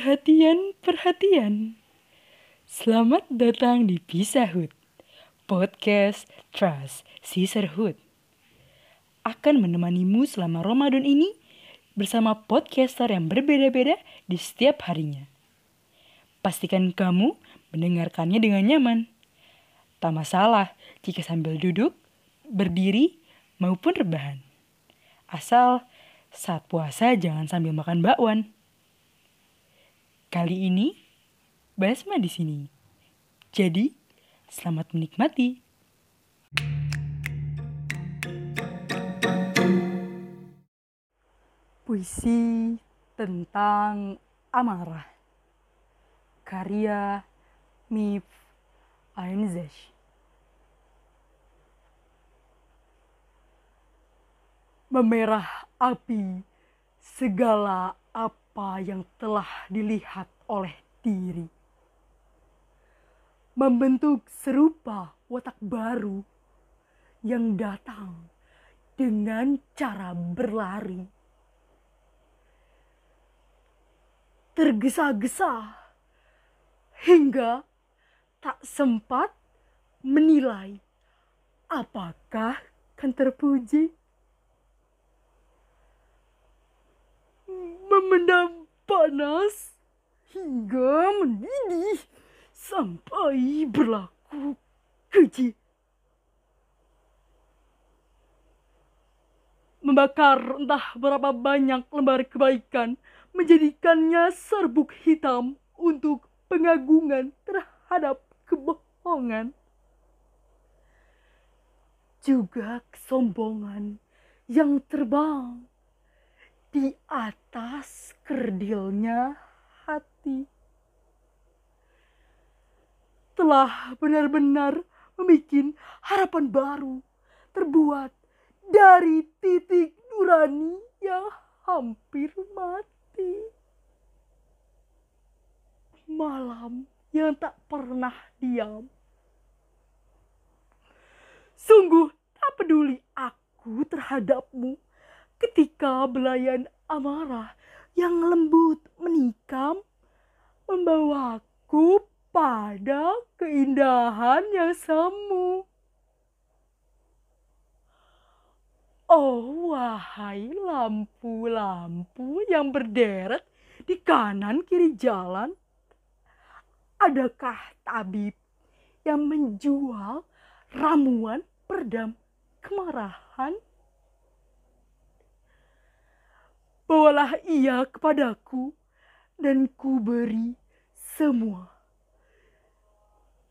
Perhatian, perhatian. Selamat datang di Pisahhood, podcast Trust Sisterhood. Akan menemanimu selama Ramadan ini bersama podcaster yang berbeda-beda di setiap harinya. Pastikan kamu mendengarkannya dengan nyaman. Tak masalah jika sambil duduk, berdiri, maupun rebahan. Asal saat puasa jangan sambil makan bakwan. Kali ini Basma di sini. Jadi, selamat menikmati. Puisi tentang amarah. Karya Mif Ainzesh. Memerah api segala apa yang telah dilihat oleh diri. Membentuk serupa watak baru yang datang dengan cara berlari. Tergesa-gesa hingga tak sempat menilai apakah kan terpuji. Memendam panas hingga mendidih sampai berlaku keji. Membakar entah berapa banyak lembar kebaikan, menjadikannya serbuk hitam untuk pengagungan terhadap kebohongan. Juga kesombongan yang terbang di atas kerdilnya hati. Telah benar-benar membuat harapan baru terbuat dari titik nurani yang hampir mati. Malam yang tak pernah diam. Sungguh tak peduli aku terhadapmu ketika belayan amarah yang lembut menikam membawaku pada keindahan yang semu. Oh wahai lampu-lampu yang berderet di kanan kiri jalan, adakah tabib yang menjual ramuan perdam kemarahan? Bawalah ia kepadaku dan ku beri semua.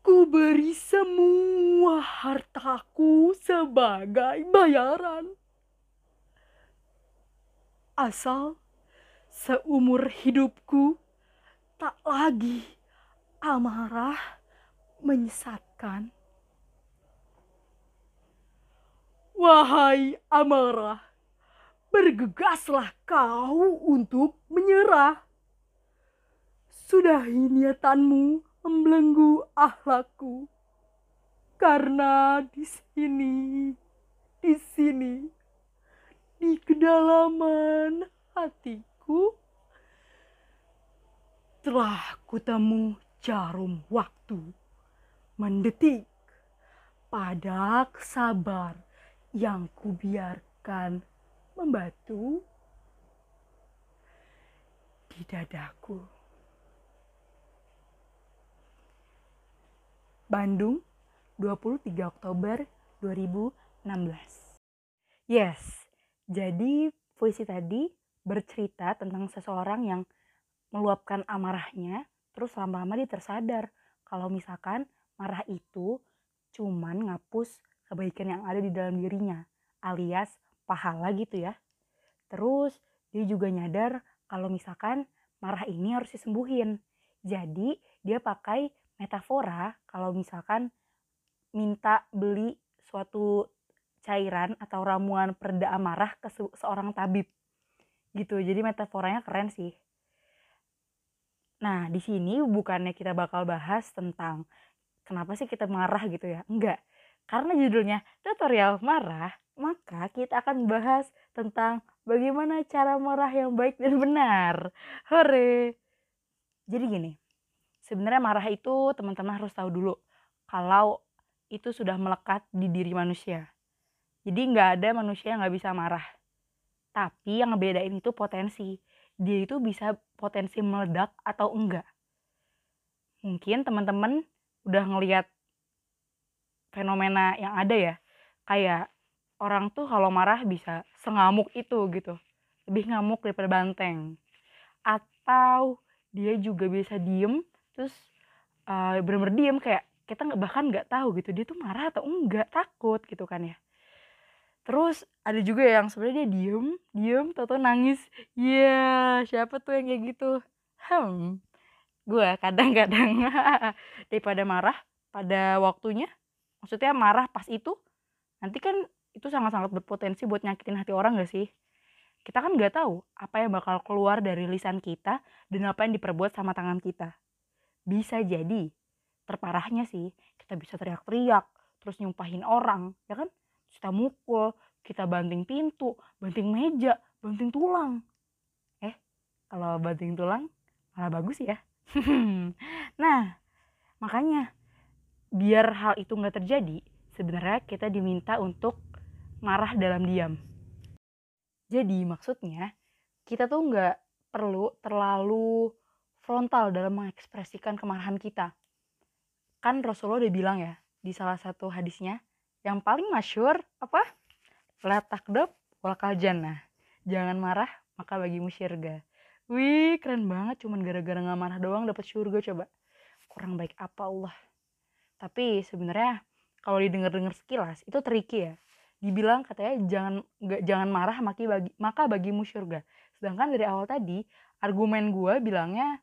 Ku beri semua hartaku sebagai bayaran. Asal seumur hidupku tak lagi amarah menyesatkan. Wahai amarah, bergegaslah kau untuk menyerah. Sudahi niatanmu membelenggu ahlakku. Karena di sini, di sini, di kedalaman hatiku, telah kutemu jarum waktu mendetik pada kesabar yang kubiarkan membatu di dadaku. Bandung, 23 Oktober 2016. Yes, jadi puisi tadi bercerita tentang seseorang yang meluapkan amarahnya, terus lama-lama dia tersadar kalau misalkan marah itu cuman ngapus kebaikan yang ada di dalam dirinya, alias pahala gitu ya. Terus dia juga nyadar kalau misalkan marah ini harus disembuhin. Jadi dia pakai metafora kalau misalkan minta beli suatu cairan atau ramuan pereda amarah ke seorang tabib. Gitu. Jadi metaforanya keren sih. Nah, di sini bukannya kita bakal bahas tentang kenapa sih kita marah gitu ya. Enggak. Karena judulnya tutorial marah, maka kita akan bahas tentang bagaimana cara marah yang baik dan benar. Hore! Jadi gini, sebenarnya marah itu teman-teman harus tahu dulu kalau itu sudah melekat di diri manusia. Jadi nggak ada manusia yang nggak bisa marah. Tapi yang ngebedain itu potensi. Dia itu bisa potensi meledak atau enggak. Mungkin teman-teman udah ngelihat fenomena yang ada ya. Kayak orang tuh kalau marah bisa sengamuk itu gitu. Lebih ngamuk daripada banteng. Atau dia juga bisa diem terus uh, bener-bener diem kayak kita bahkan nggak tahu gitu dia tuh marah atau enggak takut gitu kan ya terus ada juga yang sebenarnya dia diem diem atau nangis iya yeah, siapa tuh yang kayak gitu hmm gue kadang-kadang daripada marah pada waktunya maksudnya marah pas itu nanti kan itu sangat-sangat berpotensi buat nyakitin hati orang gak sih? Kita kan nggak tahu apa yang bakal keluar dari lisan kita dan apa yang diperbuat sama tangan kita. Bisa jadi terparahnya sih kita bisa teriak-teriak terus nyumpahin orang ya kan? Kita mukul kita banting pintu banting meja banting tulang. Eh kalau banting tulang malah bagus ya? Nah makanya biar hal itu nggak terjadi sebenarnya kita diminta untuk marah dalam diam. Jadi maksudnya kita tuh nggak perlu terlalu frontal dalam mengekspresikan kemarahan kita. Kan Rasulullah udah bilang ya di salah satu hadisnya yang paling masyur apa? La takdab wal jannah. Jangan marah maka bagimu syurga. Wih keren banget cuman gara-gara nggak marah doang dapat syurga coba. Kurang baik apa Allah? Tapi sebenarnya kalau didengar-dengar sekilas itu tricky ya dibilang katanya jangan nggak jangan marah maka bagi maka bagimu syurga sedangkan dari awal tadi argumen gue bilangnya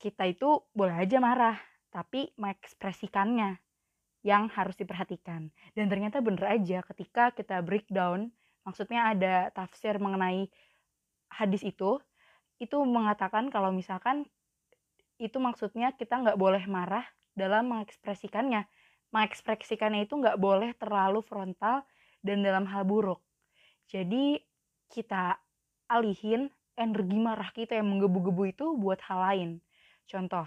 kita itu boleh aja marah tapi mengekspresikannya yang harus diperhatikan. Dan ternyata bener aja ketika kita breakdown, maksudnya ada tafsir mengenai hadis itu, itu mengatakan kalau misalkan itu maksudnya kita nggak boleh marah dalam mengekspresikannya. Mengekspresikannya itu nggak boleh terlalu frontal dan dalam hal buruk. Jadi kita alihin energi marah kita yang menggebu-gebu itu buat hal lain. Contoh,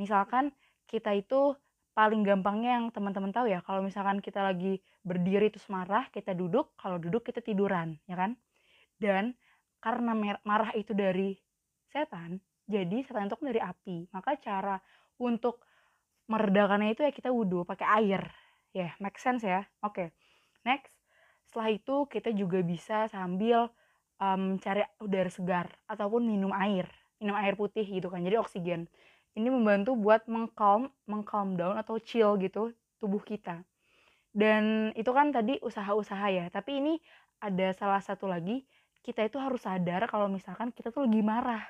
misalkan kita itu paling gampangnya yang teman-teman tahu ya kalau misalkan kita lagi berdiri terus marah kita duduk kalau duduk kita tiduran ya kan dan karena marah itu dari setan jadi setan itu kan dari api maka cara untuk meredakannya itu ya kita wudhu pakai air ya yeah, make sense ya oke okay. Next setelah itu kita juga bisa sambil um, cari udara segar ataupun minum air minum air putih gitu kan jadi oksigen. Ini membantu buat mengcalm mengcalm down atau chill gitu tubuh kita. Dan itu kan tadi usaha-usaha ya tapi ini ada salah satu lagi kita itu harus sadar kalau misalkan kita tuh lagi marah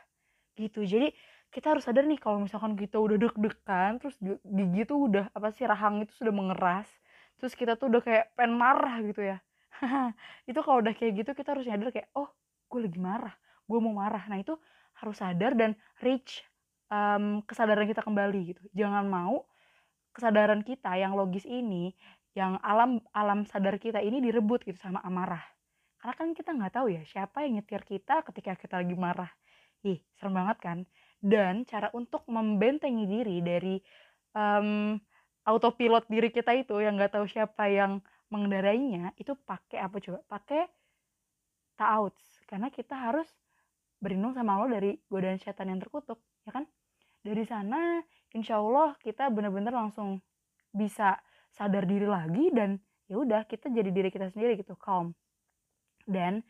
gitu. Jadi kita harus sadar nih kalau misalkan kita udah deg-degan terus gigi tuh udah apa sih rahang itu sudah mengeras terus kita tuh udah kayak pengen marah gitu ya. Itu kalau udah kayak gitu kita harus sadar kayak oh gue lagi marah gue mau marah. Nah itu harus sadar dan reach um, kesadaran kita kembali gitu. Jangan mau kesadaran kita yang logis ini yang alam alam sadar kita ini direbut gitu sama amarah. Karena kan kita nggak tahu ya siapa yang nyetir kita ketika kita lagi marah. Ih serem banget kan? Dan cara untuk membentengi diri dari um, autopilot diri kita itu yang nggak tahu siapa yang mengendarainya itu pakai apa coba? Pakai ta'awudz karena kita harus berlindung sama Allah dari godaan setan yang terkutuk ya kan? Dari sana insya Allah kita benar-benar langsung bisa sadar diri lagi dan ya udah kita jadi diri kita sendiri gitu calm. Dan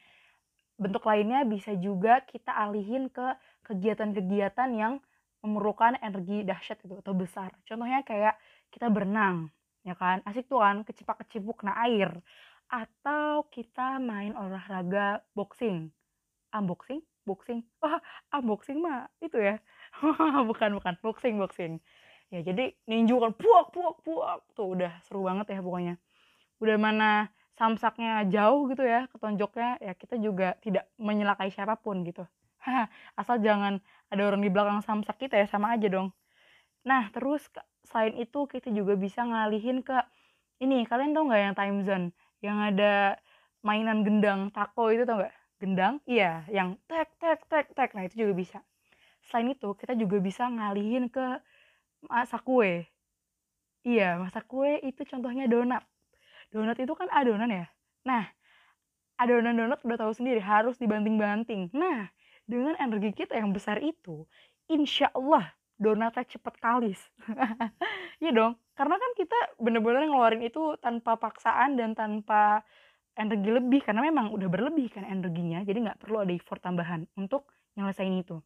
bentuk lainnya bisa juga kita alihin ke kegiatan-kegiatan yang memerlukan energi dahsyat itu atau besar. Contohnya kayak kita berenang ya kan? Asik tuh kan kecipak kecipuk kena air. Atau kita main olahraga boxing. Unboxing? Boxing? Wah unboxing mah itu ya. Bukan bukan. Boxing boxing. Ya jadi ninju kan puak puak puak. Tuh udah seru banget ya pokoknya. Udah mana samsaknya jauh gitu ya ketonjoknya ya kita juga tidak menyelakai siapa pun gitu. Asal jangan ada orang di belakang samsak kita ya sama aja dong. Nah terus selain itu kita juga bisa ngalihin ke ini kalian tau nggak yang time zone? Yang ada mainan gendang tako itu tau nggak? Gendang? Iya yang tek tek tek tek. Nah itu juga bisa. Selain itu kita juga bisa ngalihin ke masak kue iya masak kue itu contohnya donat. Donat itu kan adonan ya? Nah adonan donat udah tahu sendiri harus dibanting-banting. Nah dengan energi kita yang besar itu insya Allah donatnya cepet kalis. Iya dong karena kan kita bener-bener ngeluarin itu tanpa paksaan dan tanpa energi lebih karena memang udah berlebih kan energinya jadi nggak perlu ada effort tambahan untuk nyelesain itu.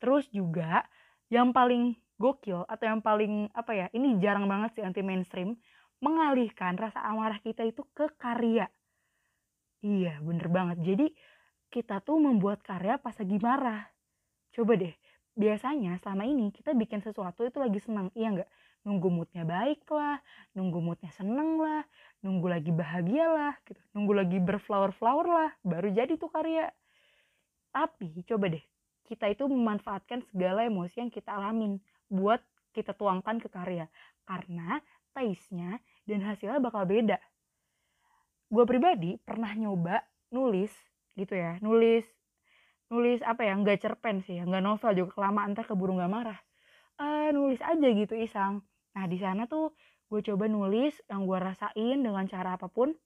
Terus juga yang paling gokil atau yang paling apa ya ini jarang banget sih anti mainstream mengalihkan rasa amarah kita itu ke karya. Iya bener banget. Jadi kita tuh membuat karya pas lagi marah. Coba deh biasanya selama ini kita bikin sesuatu itu lagi senang iya nggak nunggu moodnya baik lah, nunggu moodnya seneng lah, nunggu lagi bahagia lah, gitu. nunggu lagi berflower-flower lah, baru jadi tuh karya. Tapi coba deh, kita itu memanfaatkan segala emosi yang kita alamin buat kita tuangkan ke karya. Karena taste-nya dan hasilnya bakal beda. Gue pribadi pernah nyoba nulis gitu ya, nulis nulis apa ya, nggak cerpen sih, nggak novel juga kelamaan ntar keburu nggak marah. Uh, nulis aja gitu iseng Nah, di sana tuh gue coba nulis yang gue rasain dengan cara apa pun.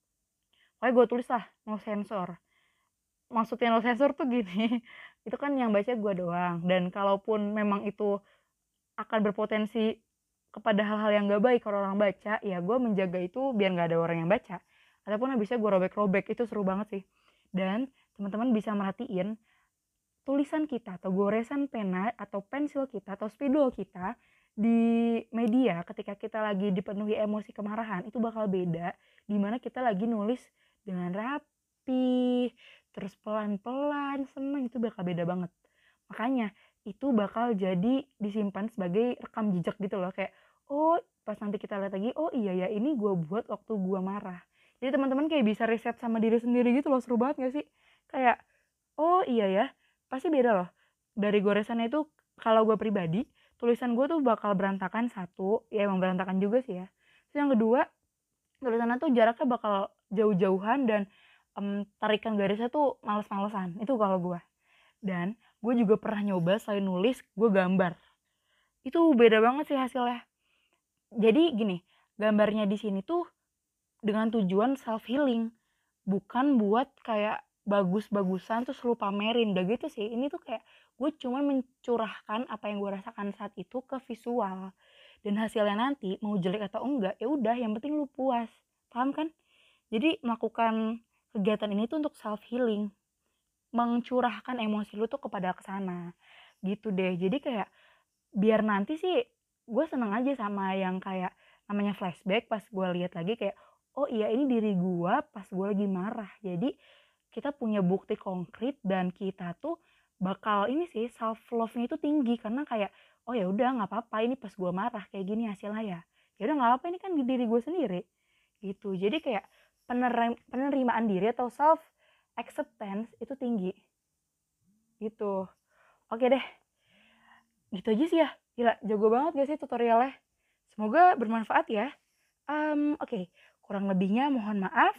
Pokoknya gue tulis lah, no sensor. Maksudnya no sensor tuh gini, itu kan yang baca gue doang. Dan kalaupun memang itu akan berpotensi kepada hal-hal yang gak baik kalau orang baca, ya gue menjaga itu biar gak ada orang yang baca. Ataupun habisnya gue robek-robek, itu seru banget sih. Dan teman-teman bisa merhatiin tulisan kita atau goresan pena atau pensil kita atau spidol kita di media ketika kita lagi dipenuhi emosi kemarahan itu bakal beda di mana kita lagi nulis dengan rapi terus pelan-pelan seneng itu bakal beda banget. Makanya itu bakal jadi disimpan sebagai rekam jejak gitu loh kayak oh pas nanti kita lihat lagi oh iya ya ini gue buat waktu gue marah. Jadi teman-teman kayak bisa riset sama diri sendiri gitu loh seru banget gak sih? Kayak oh iya ya pasti beda loh. Dari goresannya itu kalau gue pribadi tulisan gue tuh bakal berantakan satu. Ya emang berantakan juga sih ya. Terus yang kedua tulisannya tuh jaraknya bakal jauh-jauhan dan um, tarikan garisnya tuh males-malesan. Itu kalau gue dan gue juga pernah nyoba selain nulis gue gambar. Itu beda banget sih hasilnya. Jadi gini gambarnya di sini tuh dengan tujuan self healing bukan buat kayak bagus-bagusan terus lu pamerin udah gitu sih. Ini tuh kayak gue cuma mencurahkan apa yang gue rasakan saat itu ke visual. Dan hasilnya nanti mau jelek atau enggak ya udah yang penting lu puas. Paham kan? Jadi melakukan kegiatan ini tuh untuk self healing mencurahkan emosi lu tuh kepada ke sana gitu deh. Jadi kayak biar nanti sih gue seneng aja sama yang kayak namanya flashback pas gue lihat lagi kayak oh iya ini diri gue pas gue lagi marah. Jadi kita punya bukti konkret dan kita tuh bakal ini sih self love nya itu tinggi. Karena kayak oh ya udah nggak apa-apa ini pas gue marah kayak gini hasilnya ya. Ya udah nggak apa ini kan di diri gue sendiri. Gitu. Jadi kayak penerim, penerimaan diri atau self acceptance itu tinggi. Gitu. Oke deh. Gitu aja sih ya. Gila jago banget gak sih tutorialnya? Semoga bermanfaat ya. Um, oke. Okay. kurang lebihnya mohon maaf.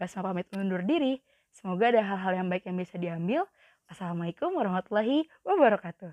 Basma pamit undur diri semoga ada hal-hal yang baik yang bisa diambil Assalamualaikum warahmatullahi wabarakatuh.